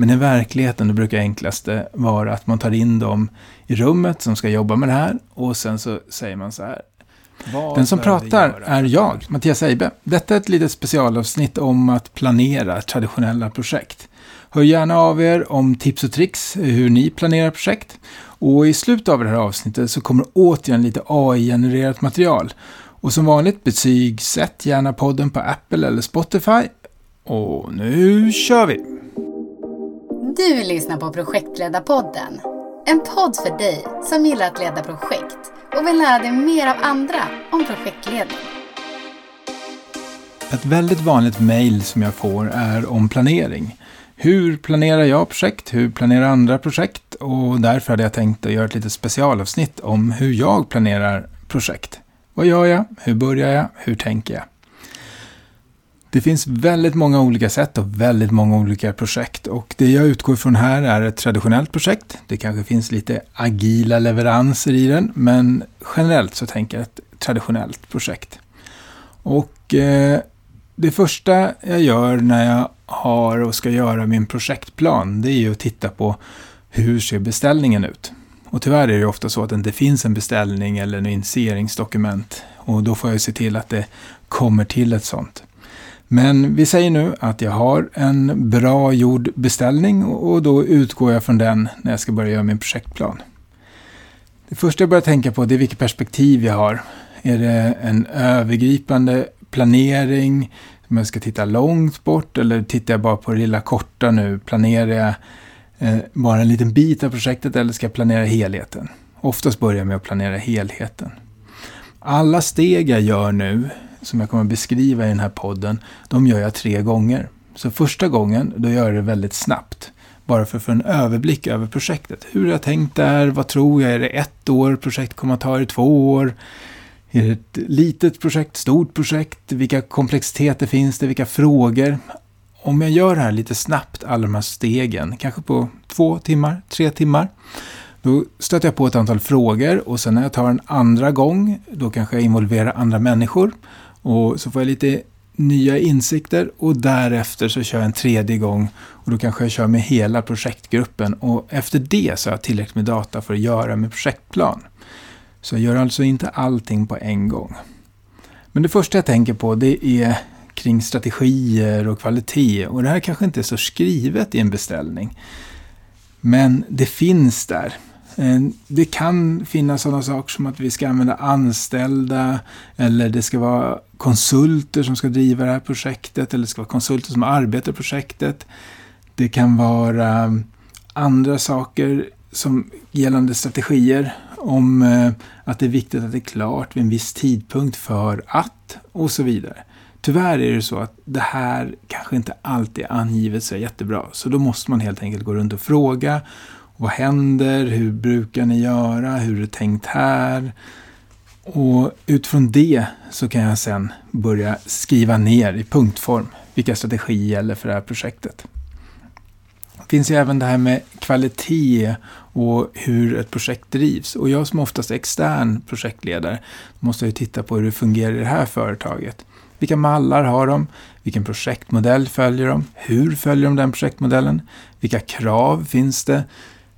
Men i verkligheten brukar enklaste vara att man tar in dem i rummet som ska jobba med det här och sen så säger man så här. Den som pratar är jag, Mattias Eibe. Detta är ett litet specialavsnitt om att planera traditionella projekt. Hör gärna av er om tips och tricks hur ni planerar projekt. Och i slutet av det här avsnittet så kommer återigen lite AI-genererat material. Och som vanligt betygsätt gärna podden på Apple eller Spotify. Och nu kör vi! Du lyssnar på Projektledarpodden. En podd för dig som gillar att leda projekt och vill lära dig mer av andra om projektledning. Ett väldigt vanligt mejl som jag får är om planering. Hur planerar jag projekt? Hur planerar andra projekt? Och därför hade jag tänkt att göra ett litet specialavsnitt om hur jag planerar projekt. Vad gör jag? Hur börjar jag? Hur tänker jag? Det finns väldigt många olika sätt och väldigt många olika projekt och det jag utgår från här är ett traditionellt projekt. Det kanske finns lite agila leveranser i den men generellt så tänker jag ett traditionellt projekt. Och eh, det första jag gör när jag har och ska göra min projektplan det är ju att titta på hur ser beställningen ut. Och tyvärr är det ofta så att det inte finns en beställning eller en initieringsdokument och då får jag se till att det kommer till ett sånt. Men vi säger nu att jag har en bra gjord beställning och då utgår jag från den när jag ska börja göra min projektplan. Det första jag börjar tänka på det är vilket perspektiv jag har. Är det en övergripande planering? Om jag ska titta långt bort eller tittar jag bara på det lilla korta nu? Planerar jag eh, bara en liten bit av projektet eller ska jag planera helheten? Oftast börjar jag med att planera helheten. Alla steg jag gör nu som jag kommer att beskriva i den här podden, de gör jag tre gånger. Så första gången, då gör jag det väldigt snabbt. Bara för att få en överblick över projektet. Hur har jag tänkt där? Vad tror jag? Är det ett år projekt kommer att ta? Är det två år? Är det ett litet projekt? Stort projekt? Vilka komplexiteter finns det? Vilka frågor? Om jag gör det här lite snabbt, alla de här stegen, kanske på två timmar, tre timmar, då stöter jag på ett antal frågor och sen när jag tar en andra gång, då kanske jag involverar andra människor och så får jag lite nya insikter och därefter så kör jag en tredje gång och då kanske jag kör med hela projektgruppen och efter det så har jag tillräckligt med data för att göra med projektplan. Så jag gör alltså inte allting på en gång. Men det första jag tänker på det är kring strategier och kvalitet och det här kanske inte är så skrivet i en beställning. Men det finns där. Eh, det kan finnas sådana saker som att vi ska använda anställda eller det ska vara konsulter som ska driva det här projektet eller det ska vara konsulter som arbetar i projektet. Det kan vara eh, andra saker som gällande strategier om eh, att det är viktigt att det är klart vid en viss tidpunkt för att och så vidare. Tyvärr är det så att det här kanske inte alltid är angivet så jättebra. Så då måste man helt enkelt gå runt och fråga. Vad händer? Hur brukar ni göra? Hur är det tänkt här? Och utifrån det så kan jag sen börja skriva ner i punktform vilka strategier gäller för det här projektet. Det finns ju även det här med kvalitet och hur ett projekt drivs. Och jag som oftast är extern projektledare måste ju titta på hur det fungerar i det här företaget. Vilka mallar har de? Vilken projektmodell följer de? Hur följer de den projektmodellen? Vilka krav finns det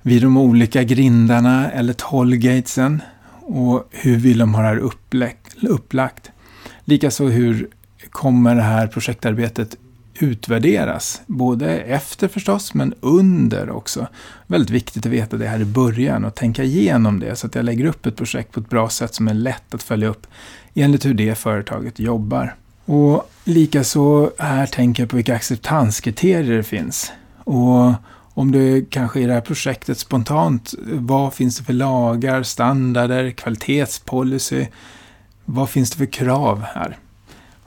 vid de olika grindarna eller tollgatesen? och hur vill de ha det här upplagt? Likaså hur kommer det här projektarbetet utvärderas? Både efter förstås, men under också. Väldigt viktigt att veta det här i början och tänka igenom det så att jag lägger upp ett projekt på ett bra sätt som är lätt att följa upp enligt hur det företaget jobbar. Och likaså här tänker jag på vilka acceptanskriterier det finns. Och om det kanske i det här projektet spontant, vad finns det för lagar, standarder, kvalitetspolicy? Vad finns det för krav här?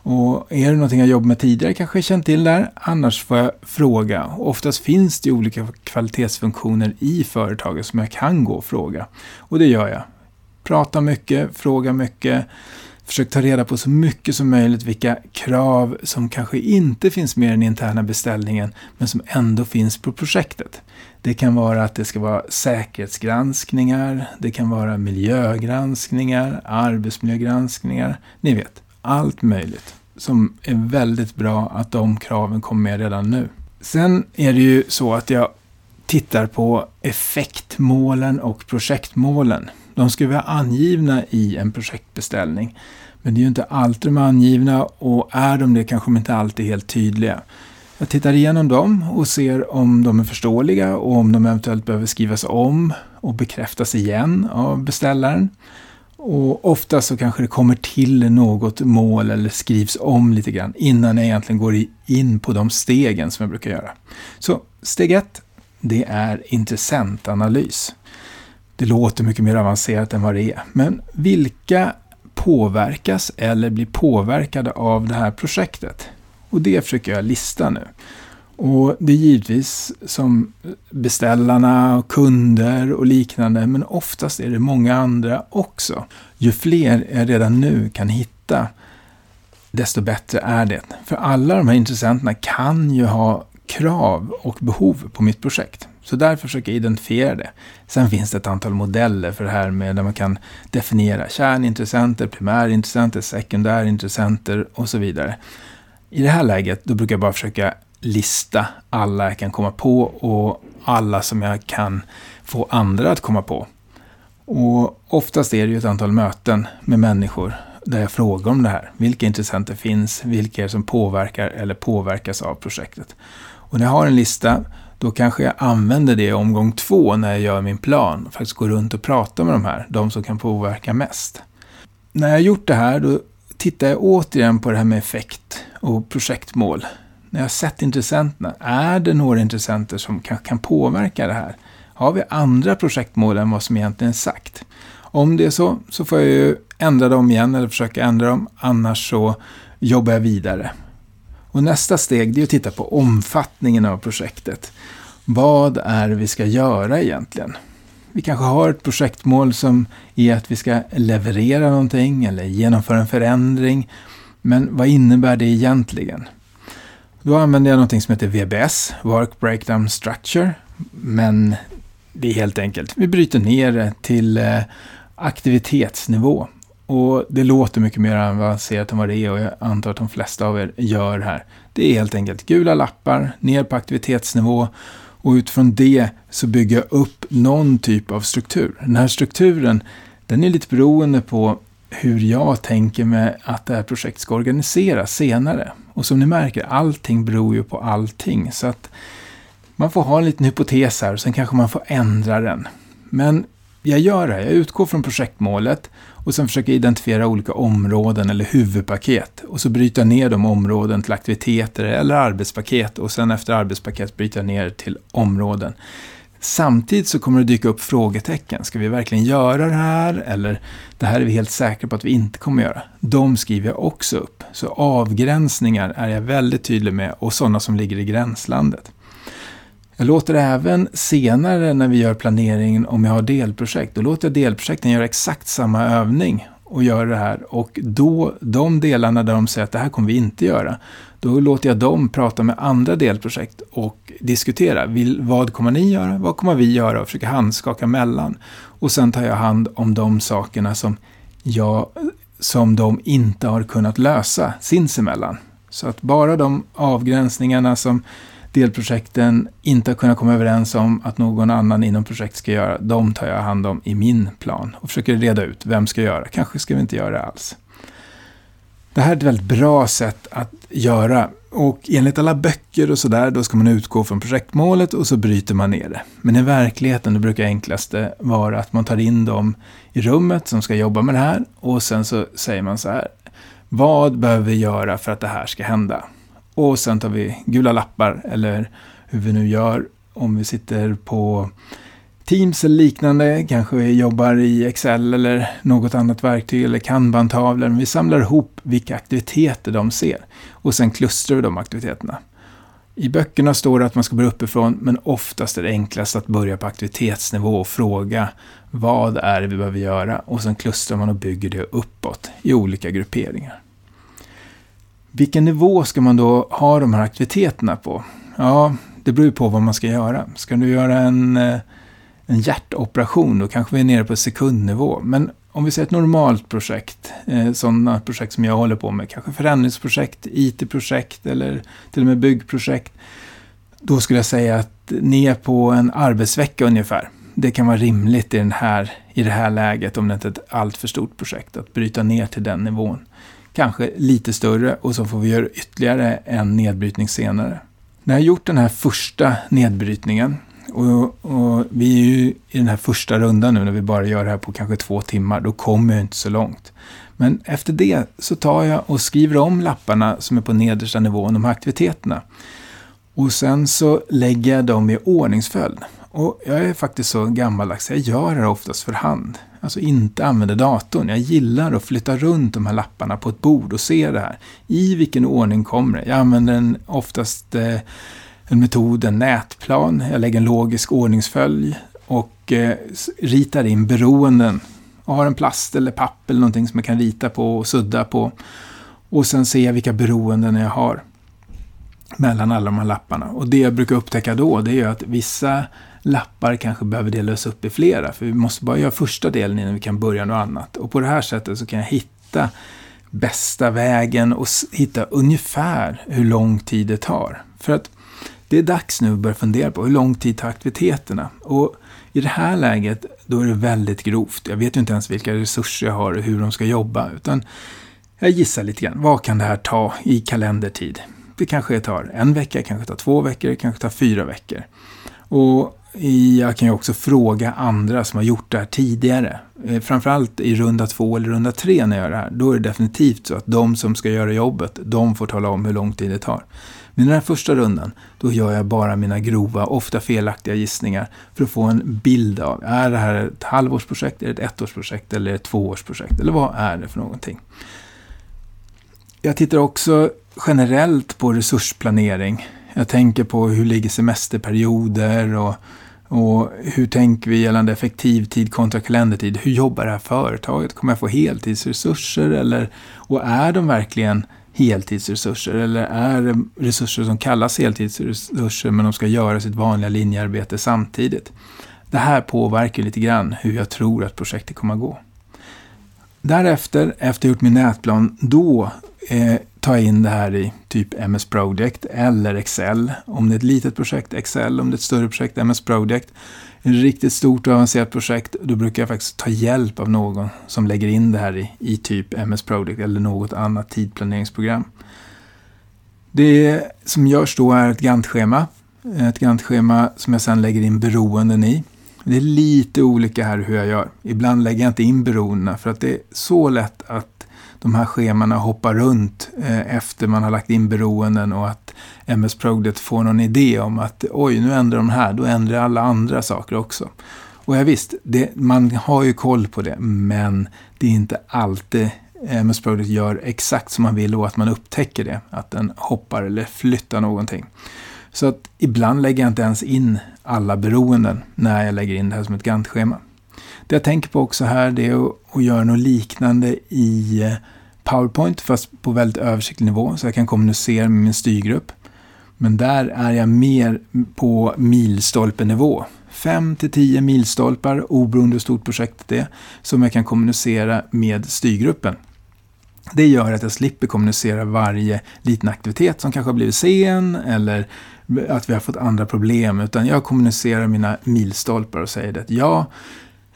Och är det någonting jag jobbat med tidigare kanske jag känt till där, annars får jag fråga. Oftast finns det olika kvalitetsfunktioner i företaget som jag kan gå och fråga. Och det gör jag. Prata mycket, fråga mycket. Försök ta reda på så mycket som möjligt vilka krav som kanske inte finns med i den interna beställningen men som ändå finns på projektet. Det kan vara att det ska vara säkerhetsgranskningar, det kan vara miljögranskningar, arbetsmiljögranskningar, ni vet, allt möjligt som är väldigt bra att de kraven kommer med redan nu. Sen är det ju så att jag tittar på effektmålen och projektmålen. De ska vara angivna i en projektbeställning. Men det är ju inte alltid de är angivna och är de det kanske de inte alltid är helt tydliga. Jag tittar igenom dem och ser om de är förståeliga och om de eventuellt behöver skrivas om och bekräftas igen av beställaren. Och ofta så kanske det kommer till något mål eller skrivs om lite grann innan jag egentligen går in på de stegen som jag brukar göra. Så steg ett, det är intressentanalys. Det låter mycket mer avancerat än vad det är. Men vilka påverkas eller blir påverkade av det här projektet? Och det försöker jag lista nu. Och det är givetvis som beställarna, och kunder och liknande, men oftast är det många andra också. Ju fler jag redan nu kan hitta, desto bättre är det. För alla de här intressenterna kan ju ha krav och behov på mitt projekt. Så därför försöker jag identifiera det. Sen finns det ett antal modeller för det här med där man kan definiera kärnintressenter, primärintressenter, sekundärintressenter och så vidare. I det här läget då brukar jag bara försöka lista alla jag kan komma på och alla som jag kan få andra att komma på. Och oftast är det ju ett antal möten med människor där jag frågar om det här. Vilka intressenter finns? Vilka är det som påverkar eller påverkas av projektet? Och när jag har en lista, då kanske jag använder det i omgång två när jag gör min plan. Faktiskt går runt och pratar med de här, de som kan påverka mest. När jag har gjort det här, då tittar jag återigen på det här med effekt och projektmål när jag har sett intressenterna, är det några intressenter som kanske kan påverka det här? Har vi andra projektmål än vad som egentligen är sagt? Om det är så, så får jag ju ändra dem igen eller försöka ändra dem, annars så jobbar jag vidare. Och nästa steg är att titta på omfattningen av projektet. Vad är det vi ska göra egentligen? Vi kanske har ett projektmål som är att vi ska leverera någonting eller genomföra en förändring. Men vad innebär det egentligen? Då använder jag någonting som heter VBS, Work Breakdown Structure. Men det är helt enkelt, vi bryter ner det till eh, aktivitetsnivå. Och det låter mycket mer avancerat än vad det är och jag antar att de flesta av er gör här. Det är helt enkelt gula lappar, ner på aktivitetsnivå och utifrån det så bygga upp någon typ av struktur. Den här strukturen, den är lite beroende på hur jag tänker mig att det här projektet ska organiseras senare. Och som ni märker, allting beror ju på allting. Så att man får ha en liten hypotes här och sen kanske man får ändra den. Men jag gör det här, jag utgår från projektmålet och sen försöker jag identifiera olika områden eller huvudpaket. Och så bryter jag ner de områden till aktiviteter eller arbetspaket och sen efter arbetspaket bryter jag ner till områden. Samtidigt så kommer det dyka upp frågetecken. Ska vi verkligen göra det här? Eller det här är vi helt säkra på att vi inte kommer göra. De skriver jag också upp. Så avgränsningar är jag väldigt tydlig med och sådana som ligger i gränslandet. Jag låter även senare när vi gör planeringen, om jag har delprojekt, då låter jag delprojekten göra exakt samma övning och gör det här. Och då, de delarna där de säger att det här kommer vi inte göra, då låter jag dem prata med andra delprojekt och diskutera. Vill, vad kommer ni göra? Vad kommer vi göra? Och försöka handskaka mellan. Och sen tar jag hand om de sakerna som, jag, som de inte har kunnat lösa sinsemellan. Så att bara de avgränsningarna som delprojekten inte har kunnat komma överens om att någon annan inom projekt ska göra, de tar jag hand om i min plan och försöker reda ut vem ska göra. Kanske ska vi inte göra det alls. Det här är ett väldigt bra sätt att göra. Och enligt alla böcker och sådär, då ska man utgå från projektmålet och så bryter man ner det. Men i verkligheten, då brukar enklaste vara att man tar in dem i rummet som ska jobba med det här och sen så säger man så här. Vad behöver vi göra för att det här ska hända? Och sen tar vi gula lappar, eller hur vi nu gör om vi sitter på Teams eller liknande, kanske vi jobbar i Excel eller något annat verktyg eller kanbantavlor. Vi samlar ihop vilka aktiviteter de ser och sen klustrar vi de aktiviteterna. I böckerna står det att man ska börja uppifrån, men oftast är det enklast att börja på aktivitetsnivå och fråga vad är det vi behöver göra och sen klustrar man och bygger det uppåt i olika grupperingar. Vilken nivå ska man då ha de här aktiviteterna på? Ja, det beror ju på vad man ska göra. Ska du göra en eh, en hjärtoperation, då kanske vi är nere på sekundnivå. Men om vi säger ett normalt projekt, eh, sådana projekt som jag håller på med, kanske förändringsprojekt, IT-projekt eller till och med byggprojekt. då skulle jag säga att ner på en arbetsvecka ungefär. Det kan vara rimligt i, den här, i det här läget om det inte är ett alltför stort projekt att bryta ner till den nivån. Kanske lite större och så får vi göra ytterligare en nedbrytning senare. När jag gjort den här första nedbrytningen och, och, vi är ju i den här första rundan nu när vi bara gör det här på kanske två timmar. Då kommer jag inte så långt. Men efter det så tar jag och skriver om lapparna som är på nedersta nivån, de här aktiviteterna. Och sen så lägger jag dem i ordningsföljd. Och jag är faktiskt så gammaldags, jag gör det oftast för hand. Alltså inte använder datorn. Jag gillar att flytta runt de här lapparna på ett bord och se det här. I vilken ordning kommer det? Jag använder en, oftast eh, en metod, en nätplan. Jag lägger en logisk ordningsföljd och eh, ritar in beroenden. Jag har en plast eller papp eller någonting som jag kan rita på och sudda på. Och sen ser jag vilka beroenden jag har mellan alla de här lapparna. Och det jag brukar upptäcka då, det är att vissa lappar kanske behöver delas upp i flera. För vi måste bara göra första delen innan vi kan börja något annat. Och på det här sättet så kan jag hitta bästa vägen och hitta ungefär hur lång tid det tar. För att det är dags nu att börja fundera på hur lång tid tar aktiviteterna? Och i det här läget, då är det väldigt grovt. Jag vet ju inte ens vilka resurser jag har och hur de ska jobba, utan jag gissar lite grann. Vad kan det här ta i kalendertid? Det kanske tar en vecka, kanske tar två veckor, kanske tar fyra veckor. Och jag kan ju också fråga andra som har gjort det här tidigare. Eh, framförallt i runda två eller runda tre när jag gör det här. Då är det definitivt så att de som ska göra jobbet, de får tala om hur lång tid det tar. Men i den här första rundan, då gör jag bara mina grova, ofta felaktiga gissningar för att få en bild av, är det här ett halvårsprojekt, är det ett ettårsprojekt eller ett tvåårsprojekt? Eller vad är det för någonting? Jag tittar också generellt på resursplanering. Jag tänker på hur ligger semesterperioder och, och hur tänker vi gällande effektiv tid kontra kalendertid? Hur jobbar det här företaget? Kommer jag få heltidsresurser? Eller, och är de verkligen heltidsresurser eller är det resurser som kallas heltidsresurser men de ska göra sitt vanliga linjearbete samtidigt. Det här påverkar lite grann hur jag tror att projektet kommer att gå. Därefter, efter jag gjort min nätplan, då eh, tar jag in det här i typ MS Project eller Excel. Om det är ett litet projekt, Excel. Om det är ett större projekt, MS Project ett riktigt stort och avancerat projekt, då brukar jag faktiskt ta hjälp av någon som lägger in det här i, i typ MS Project eller något annat tidplaneringsprogram. Det som görs då är ett Gantt-schema. Ett Gantt-schema som jag sedan lägger in beroenden i. Det är lite olika här hur jag gör. Ibland lägger jag inte in beroendena för att det är så lätt att de här schemana hoppar runt eh, efter man har lagt in beroenden och att MS Project får någon idé om att oj, nu ändrar de här, då ändrar alla andra saker också. Och ja, visst, det, man har ju koll på det, men det är inte alltid MS Project gör exakt som man vill och att man upptäcker det, att den hoppar eller flyttar någonting. Så att ibland lägger jag inte ens in alla beroenden när jag lägger in det här som ett Gantt-schema. Det jag tänker på också här det är att, att göra något liknande i eh, PowerPoint fast på väldigt översiktlig nivå så jag kan kommunicera med min styrgrupp. Men där är jag mer på milstolpenivå. 5 till 10 milstolpar, oberoende hur stort projektet är, som jag kan kommunicera med styrgruppen. Det gör att jag slipper kommunicera varje liten aktivitet som kanske har blivit sen eller att vi har fått andra problem, utan jag kommunicerar mina milstolpar och säger att ja,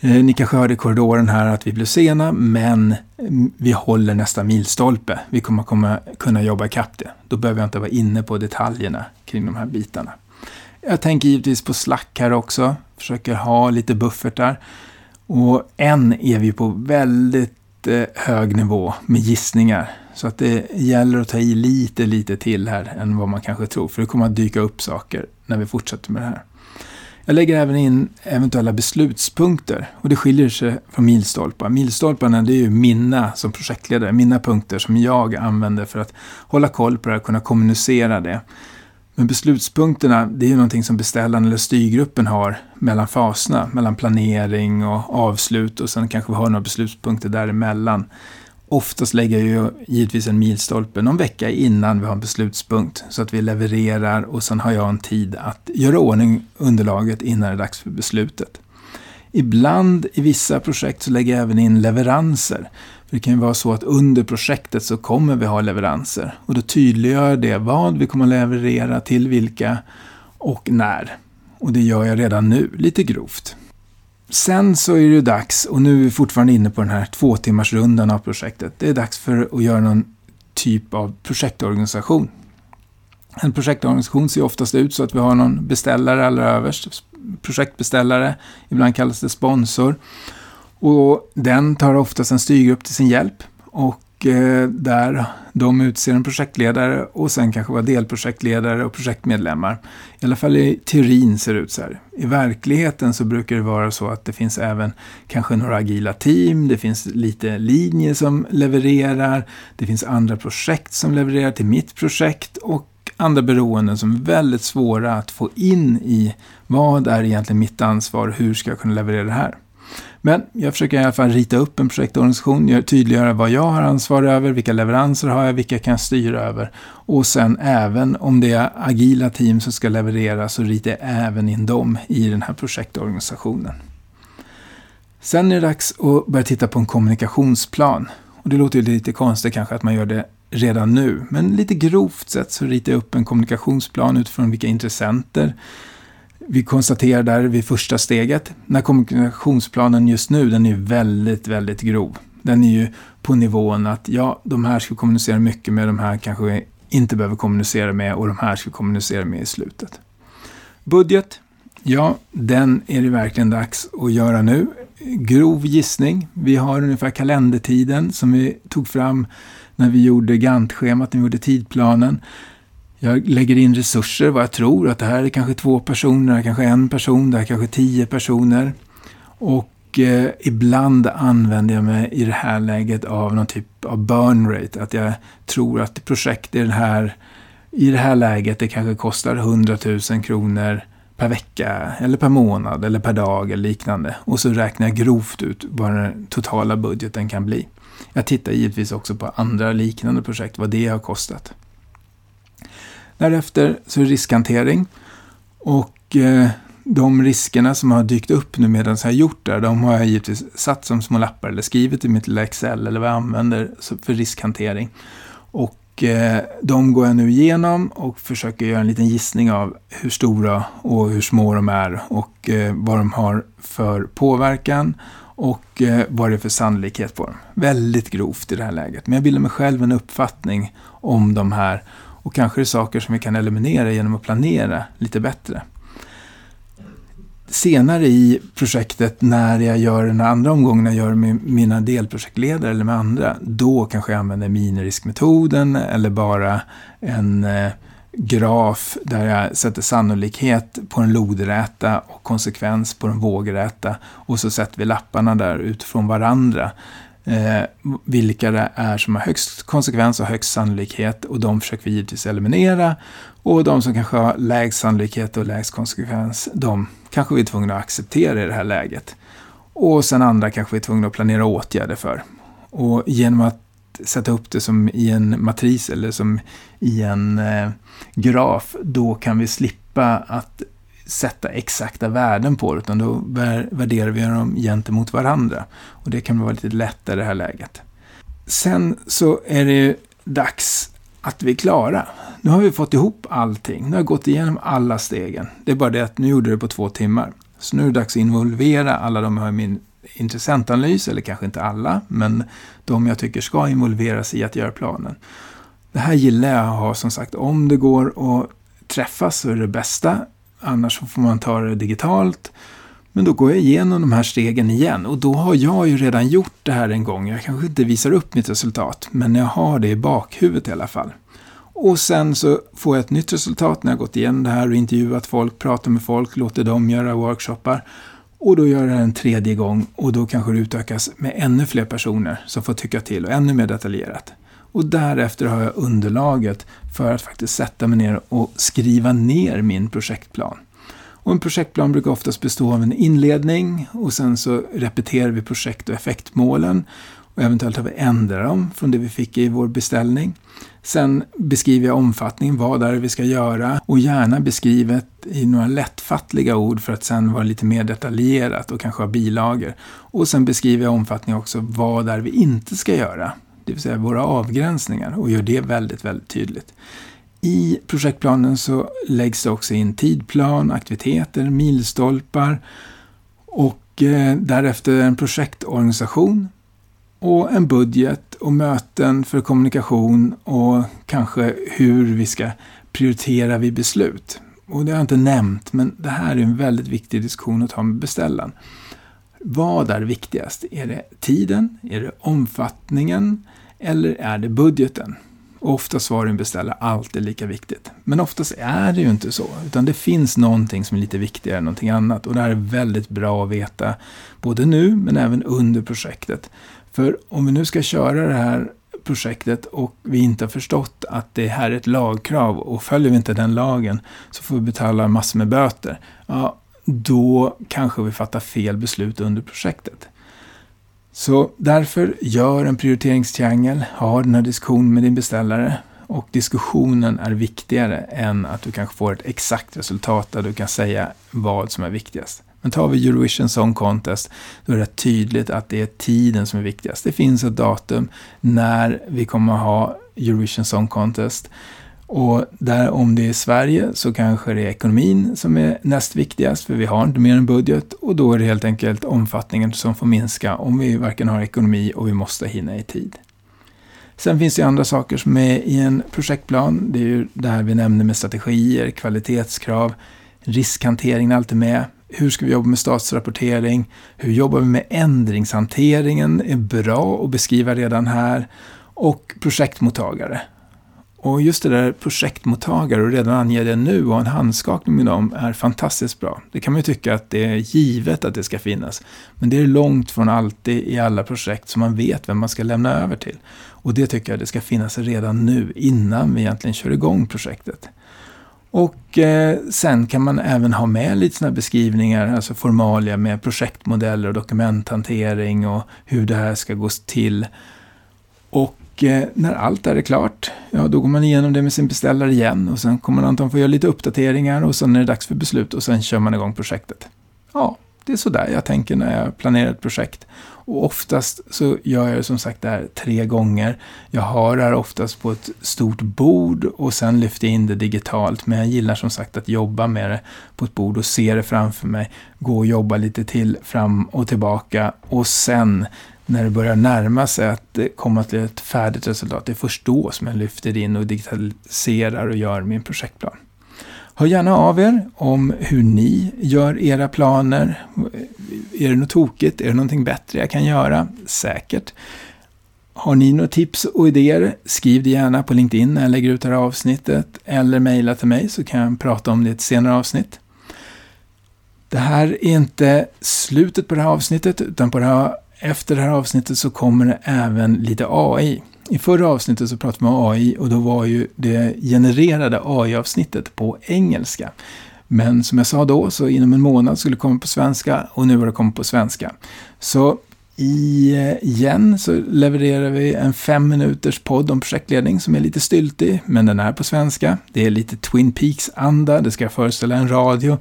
Eh, ni kanske hörde i korridoren här att vi blev sena, men mm, vi håller nästa milstolpe. Vi kommer, kommer kunna jobba ikapp det. Då behöver jag inte vara inne på detaljerna kring de här bitarna. Jag tänker givetvis på Slack här också. Försöker ha lite buffertar. Och än är vi på väldigt eh, hög nivå med gissningar. Så att det gäller att ta i lite, lite till här än vad man kanske tror. För det kommer att dyka upp saker när vi fortsätter med det här. Jag lägger även in eventuella beslutspunkter och det skiljer sig från milstolpar. Milstolparna det är ju mina som projektledare, mina punkter som jag använder för att hålla koll på det och kunna kommunicera det. Men beslutspunkterna, det är ju någonting som beställaren eller styrgruppen har mellan faserna, mellan planering och avslut och sen kanske vi har några beslutspunkter däremellan. Oftast lägger jag ju givetvis en milstolpe någon vecka innan vi har en beslutspunkt så att vi levererar och sen har jag en tid att göra ordning underlaget innan det är dags för beslutet. Ibland i vissa projekt så lägger jag även in leveranser. För det kan ju vara så att under projektet så kommer vi ha leveranser och då tydliggör det vad vi kommer leverera till vilka och när. Och det gör jag redan nu, lite grovt. Sen så är det dags, och nu är vi fortfarande inne på den här två timmars rundan av projektet. Det är dags för att göra någon typ av projektorganisation. En projektorganisation ser oftast ut så att vi har någon beställare allra överst, projektbeställare, ibland kallas det sponsor. Och den tar oftast en styrgrupp till sin hjälp och Eh, där de utser en projektledare och sen kanske vara delprojektledare och projektmedlemmar. I alla fall i teorin ser det ut så här. I verkligheten så brukar det vara så att det finns även kanske några agila team, det finns lite linjer som levererar, det finns andra projekt som levererar till mitt projekt och andra beroenden som är väldigt svåra att få in i vad är egentligen mitt ansvar, hur ska jag kunna leverera det här? Men jag försöker i alla fall rita upp en projektorganisation, tydliggöra vad jag har ansvar över, vilka leveranser har jag, vilka kan jag styra över. Och sen även om det är agila team som ska leverera så ritar jag även in dem i den här projektorganisationen. Sen är det dags att börja titta på en kommunikationsplan. Och det låter ju lite konstigt kanske att man gör det redan nu, men lite grovt sett så ritar jag upp en kommunikationsplan utifrån vilka intressenter vi konstaterar där vid första steget, när kommunikationsplanen just nu, den är väldigt, väldigt grov. Den är ju på nivån att ja, de här ska kommunicera mycket med, de här kanske inte behöver kommunicera med och de här ska kommunicera med i slutet. Budget, ja, den är det verkligen dags att göra nu. Grov gissning, vi har ungefär kalendertiden som vi tog fram när vi gjorde Gantt-schemat, när vi gjorde tidplanen. Jag lägger in resurser, vad jag tror att det här är kanske två personer, det här är kanske en person, det här är kanske tio personer. Och eh, ibland använder jag mig i det här läget av någon typ av burn rate. Att jag tror att projekt i, den här, i det här läget det kanske kostar 100 000 kronor per vecka eller per månad eller per dag eller liknande. Och så räknar jag grovt ut vad den totala budgeten kan bli. Jag tittar givetvis också på andra liknande projekt, vad det har kostat. Därefter så är det riskhantering. Och eh, de riskerna som har dykt upp nu medan jag har gjort det, de har jag givetvis satt som små lappar eller skrivit i mitt lilla Excel eller vad jag använder för riskhantering. Och eh, de går jag nu igenom och försöker göra en liten gissning av hur stora och hur små de är och eh, vad de har för påverkan och eh, vad det är för sannolikhet på dem. Väldigt grovt i det här läget, men jag bildar mig själv en uppfattning om de här och kanske är det saker som vi kan eliminera genom att planera lite bättre. Senare i projektet, när jag gör den andra omgången, när jag gör med mina delprojektledare eller med andra, då kanske jag använder miniriskmetoden eller bara en eh, graf där jag sätter sannolikhet på en lodräta och konsekvens på en vågräta och så sätter vi lapparna där utifrån varandra eh, vilka det är som har högst konsekvens och högst sannolikhet och de försöker vi givetvis eliminera. Och de som kanske har lägst sannolikhet och lägst konsekvens, de kanske vi är tvungna att acceptera i det här läget. Och sen andra kanske vi är tvungna att planera åtgärder för. Och genom att sätta upp det som i en matris eller som i en eh, graf, då kan vi slippa att sätta exakta värden på det, utan då värderar vi dem gentemot varandra. Och det kan vara lite lättare i det här läget. Sen så är det ju dags att vi är klara. Nu har vi fått ihop allting. Nu har jag gått igenom alla stegen. Det är bara det att nu gjorde det på två timmar. Så nu är det dags att involvera alla de här i min intressentanalys, eller kanske inte alla, men de jag tycker ska involveras i att göra planen. Det här gillar jag att ha som sagt, om det går att träffas så är det bästa. Annars får man ta det digitalt. Men då går jag igenom de här stegen igen och då har jag ju redan gjort det här en gång. Jag kanske inte visar upp mitt resultat, men jag har det i bakhuvudet i alla fall. Och sen så får jag ett nytt resultat när jag gått igenom det här och intervjuat folk, pratat med folk, låter dem göra workshoppar. Och då gör jag det en tredje gång och då kanske det utökas med ännu fler personer som får tycka till och ännu mer detaljerat. Och därefter har jag underlaget för att faktiskt sätta mig ner och skriva ner min projektplan. Och en projektplan brukar oftast bestå av en inledning och sen så repeterar vi projekt och effektmålen och eventuellt har vi ändrat dem från det vi fick i vår beställning. Sen beskriver jag omfattningen, vad är det vi ska göra och gärna beskrivet i några lättfattliga ord för att sen vara lite mer detaljerat och kanske ha bilagor. Och sen beskriver jag omfattningen också, vad är det vi inte ska göra det vill säga våra avgränsningar, och gör det väldigt, väldigt tydligt. I projektplanen så läggs det också in tidplan, aktiviteter, milstolpar och eh, därefter en projektorganisation och en budget och möten för kommunikation och kanske hur vi ska prioritera vid beslut. Och det har jag inte nämnt, men det här är en väldigt viktig diskussion att ha med beställaren. Vad är viktigast? Är det tiden? Är det omfattningen? Eller är det budgeten? Oftast var en beställare allt är lika viktigt. Men oftast är det ju inte så, utan det finns någonting som är lite viktigare än någonting annat. Och det här är väldigt bra att veta, både nu men även under projektet. För om vi nu ska köra det här projektet och vi inte har förstått att det här är ett lagkrav och följer vi inte den lagen så får vi betala massor med böter. Ja, då kanske vi fattar fel beslut under projektet. Så därför gör en prioriteringstriangel, ha den här diskussionen med din beställare och diskussionen är viktigare än att du kanske får ett exakt resultat där du kan säga vad som är viktigast. Men tar vi Eurovision Song Contest, då är det tydligt att det är tiden som är viktigast. Det finns ett datum när vi kommer att ha Eurovision Song Contest. Och där om det är Sverige så kanske det är ekonomin som är näst viktigast, för vi har inte mer än budget. Och då är det helt enkelt omfattningen som får minska om vi varken har ekonomi och vi måste hinna i tid. Sen finns det andra saker som är i en projektplan. Det är ju det här vi nämnde med strategier, kvalitetskrav, riskhantering är alltid med. Hur ska vi jobba med statsrapportering? Hur jobbar vi med ändringshanteringen? är bra att beskriva redan här. Och projektmottagare. Och just det där projektmottagare och redan ange det nu och en handskakning med dem är fantastiskt bra. Det kan man ju tycka att det är givet att det ska finnas. Men det är långt från alltid i alla projekt som man vet vem man ska lämna över till. Och det tycker jag det ska finnas redan nu innan vi egentligen kör igång projektet. Och eh, sen kan man även ha med lite sådana beskrivningar, alltså formalia med projektmodeller och dokumenthantering och hur det här ska gå till. Och eh, när allt är klart, ja då går man igenom det med sin beställare igen och sen kommer man antagligen få göra lite uppdateringar och sen är det dags för beslut och sen kör man igång projektet. Ja, det är sådär jag tänker när jag planerar ett projekt. Och oftast så gör jag det som sagt det här tre gånger. Jag har det här oftast på ett stort bord och sen lyfter jag in det digitalt. Men jag gillar som sagt att jobba med det på ett bord och se det framför mig. Gå och jobba lite till fram och tillbaka och sen när det börjar närma sig att komma till ett färdigt resultat, det är först då som jag lyfter in och digitaliserar och gör min projektplan. Hör gärna av er om hur ni gör era planer. Är det något tokigt? Är det någonting bättre jag kan göra? Säkert. Har ni några tips och idéer? Skriv det gärna på LinkedIn när jag lägger ut det här avsnittet eller mejla till mig så kan jag prata om det i ett senare avsnitt. Det här är inte slutet på det här avsnittet utan på det här, efter det här avsnittet så kommer det även lite AI. I förra avsnittet så pratade vi om AI och då var ju det genererade AI-avsnittet på engelska. Men som jag sa då, så inom en månad skulle det komma på svenska och nu har det kommit på svenska. Så eh, igen så levererar vi en fem minuters podd om projektledning som är lite styltig, men den är på svenska. Det är lite Twin Peaks-anda, det ska föreställa en radio.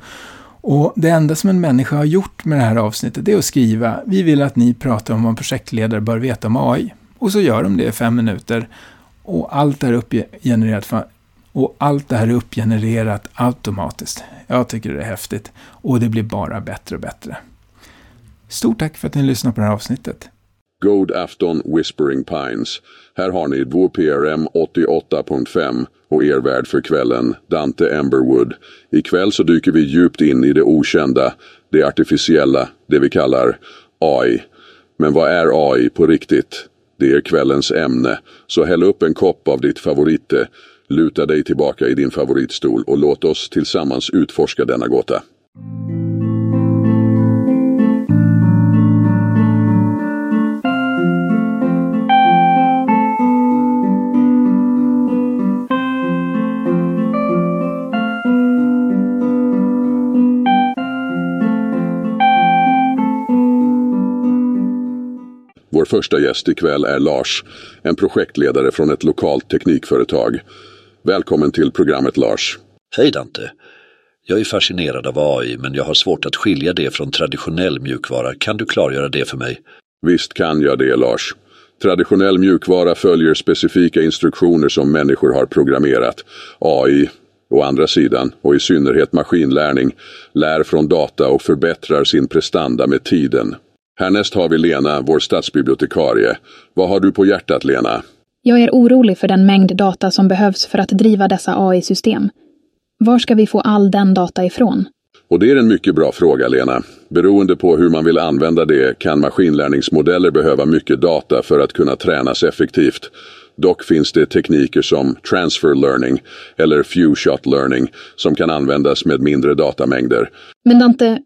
Och det enda som en människa har gjort med det här avsnittet är att skriva Vi vill att ni pratar om vad projektledare bör veta om AI. Och så gör de det i fem minuter. Och allt är uppgenererat, och allt det här är uppgenererat automatiskt. Jag tycker det är häftigt. Och det blir bara bättre och bättre. Stort tack för att ni lyssnade på det här avsnittet. God afton Whispering Pines. Här har ni vår PRM 88.5 och er värd för kvällen, Dante Emberwood. Ikväll så dyker vi djupt in i det okända, det artificiella, det vi kallar AI. Men vad är AI på riktigt? Det är kvällens ämne, så häll upp en kopp av ditt favoritte, luta dig tillbaka i din favoritstol och låt oss tillsammans utforska denna gåta. Första gäst ikväll är Lars, en projektledare från ett lokalt teknikföretag. Välkommen till programmet Lars. Hej Dante. Jag är fascinerad av AI men jag har svårt att skilja det från traditionell mjukvara. Kan du klargöra det för mig? Visst kan jag det Lars. Traditionell mjukvara följer specifika instruktioner som människor har programmerat. AI, å andra sidan, och i synnerhet maskinlärning, lär från data och förbättrar sin prestanda med tiden. Härnäst har vi Lena, vår stadsbibliotekarie. Vad har du på hjärtat, Lena? Jag är orolig för den mängd data som behövs för att driva dessa AI-system. Var ska vi få all den data ifrån? Och det är en mycket bra fråga, Lena. Beroende på hur man vill använda det kan maskinlärningsmodeller behöva mycket data för att kunna tränas effektivt. Dock finns det tekniker som transfer learning eller few shot learning som kan användas med mindre datamängder. Men Dante,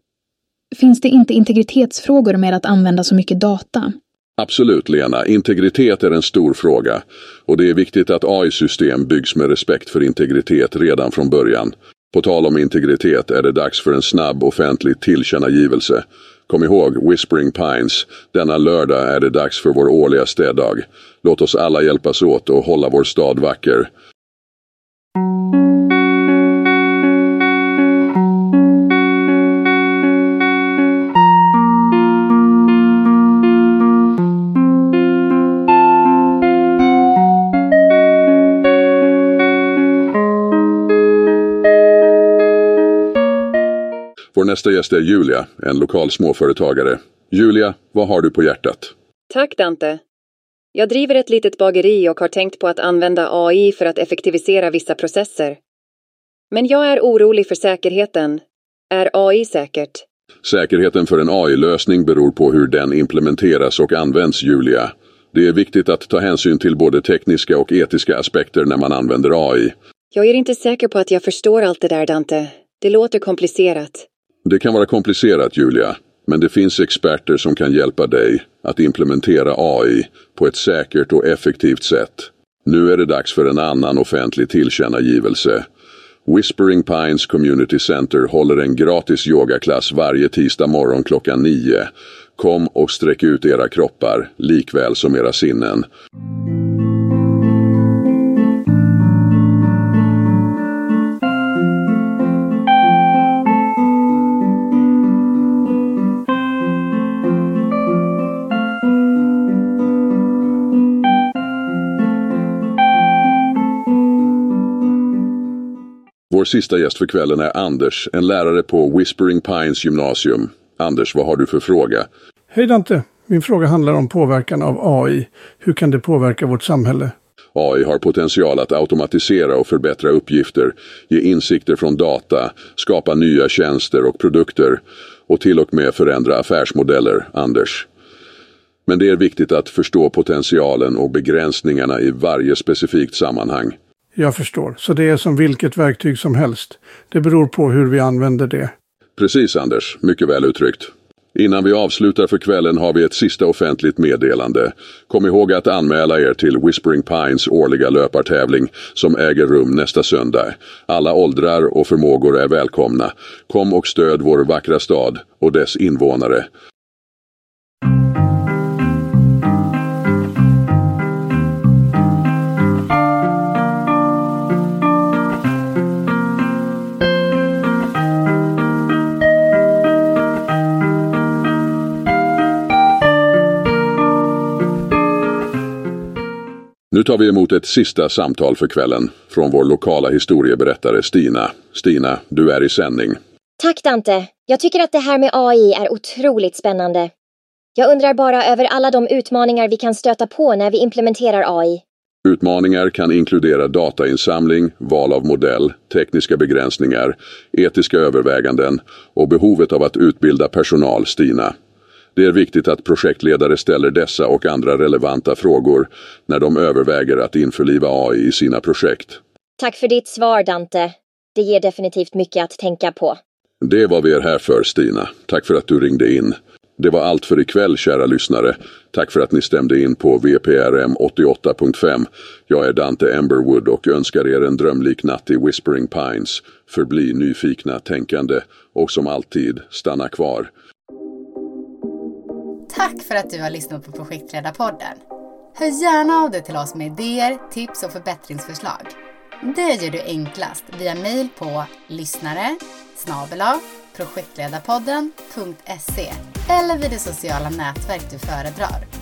finns det inte integritetsfrågor med att använda så mycket data? Absolut, Lena. Integritet är en stor fråga. Och det är viktigt att AI-system byggs med respekt för integritet redan från början. På tal om integritet är det dags för en snabb offentlig tillkännagivelse. Kom ihåg Whispering Pines. Denna lördag är det dags för vår årliga städdag. Låt oss alla hjälpas åt och hålla vår stad vacker. Vår nästa gäst är Julia, en lokal småföretagare. Julia, vad har du på hjärtat? Tack Dante. Jag driver ett litet bageri och har tänkt på att använda AI för att effektivisera vissa processer. Men jag är orolig för säkerheten. Är AI säkert? Säkerheten för en AI-lösning beror på hur den implementeras och används, Julia. Det är viktigt att ta hänsyn till både tekniska och etiska aspekter när man använder AI. Jag är inte säker på att jag förstår allt det där, Dante. Det låter komplicerat. Det kan vara komplicerat, Julia, men det finns experter som kan hjälpa dig att implementera AI på ett säkert och effektivt sätt. Nu är det dags för en annan offentlig tillkännagivelse. Whispering Pines Community Center håller en gratis yogaklass varje tisdag morgon klockan 9. Kom och sträck ut era kroppar, likväl som era sinnen. Vår sista gäst för kvällen är Anders, en lärare på Whispering Pines gymnasium. Anders, vad har du för fråga? Hej Dante! Min fråga handlar om påverkan av AI. Hur kan det påverka vårt samhälle? AI har potential att automatisera och förbättra uppgifter, ge insikter från data, skapa nya tjänster och produkter och till och med förändra affärsmodeller, Anders. Men det är viktigt att förstå potentialen och begränsningarna i varje specifikt sammanhang. Jag förstår. Så det är som vilket verktyg som helst. Det beror på hur vi använder det. Precis Anders, mycket väl uttryckt. Innan vi avslutar för kvällen har vi ett sista offentligt meddelande. Kom ihåg att anmäla er till Whispering Pines årliga löpartävling som äger rum nästa söndag. Alla åldrar och förmågor är välkomna. Kom och stöd vår vackra stad och dess invånare. Nu tar vi emot ett sista samtal för kvällen från vår lokala historieberättare Stina. Stina, du är i sändning. Tack Dante. Jag tycker att det här med AI är otroligt spännande. Jag undrar bara över alla de utmaningar vi kan stöta på när vi implementerar AI. Utmaningar kan inkludera datainsamling, val av modell, tekniska begränsningar, etiska överväganden och behovet av att utbilda personal, Stina. Det är viktigt att projektledare ställer dessa och andra relevanta frågor när de överväger att införliva AI i sina projekt. Tack för ditt svar Dante. Det ger definitivt mycket att tänka på. Det vad vi är här för, Stina. Tack för att du ringde in. Det var allt för ikväll, kära lyssnare. Tack för att ni stämde in på VPRM 88.5. Jag är Dante Emberwood och önskar er en drömlik natt i Whispering Pines. Förbli nyfikna, tänkande och som alltid, stanna kvar. Tack för att du har lyssnat på Projektledarpodden. Hör gärna av dig till oss med idéer, tips och förbättringsförslag. Det gör du enklast via mejl på lyssnare snabel-a projektledarpodden.se eller vid det sociala nätverk du föredrar.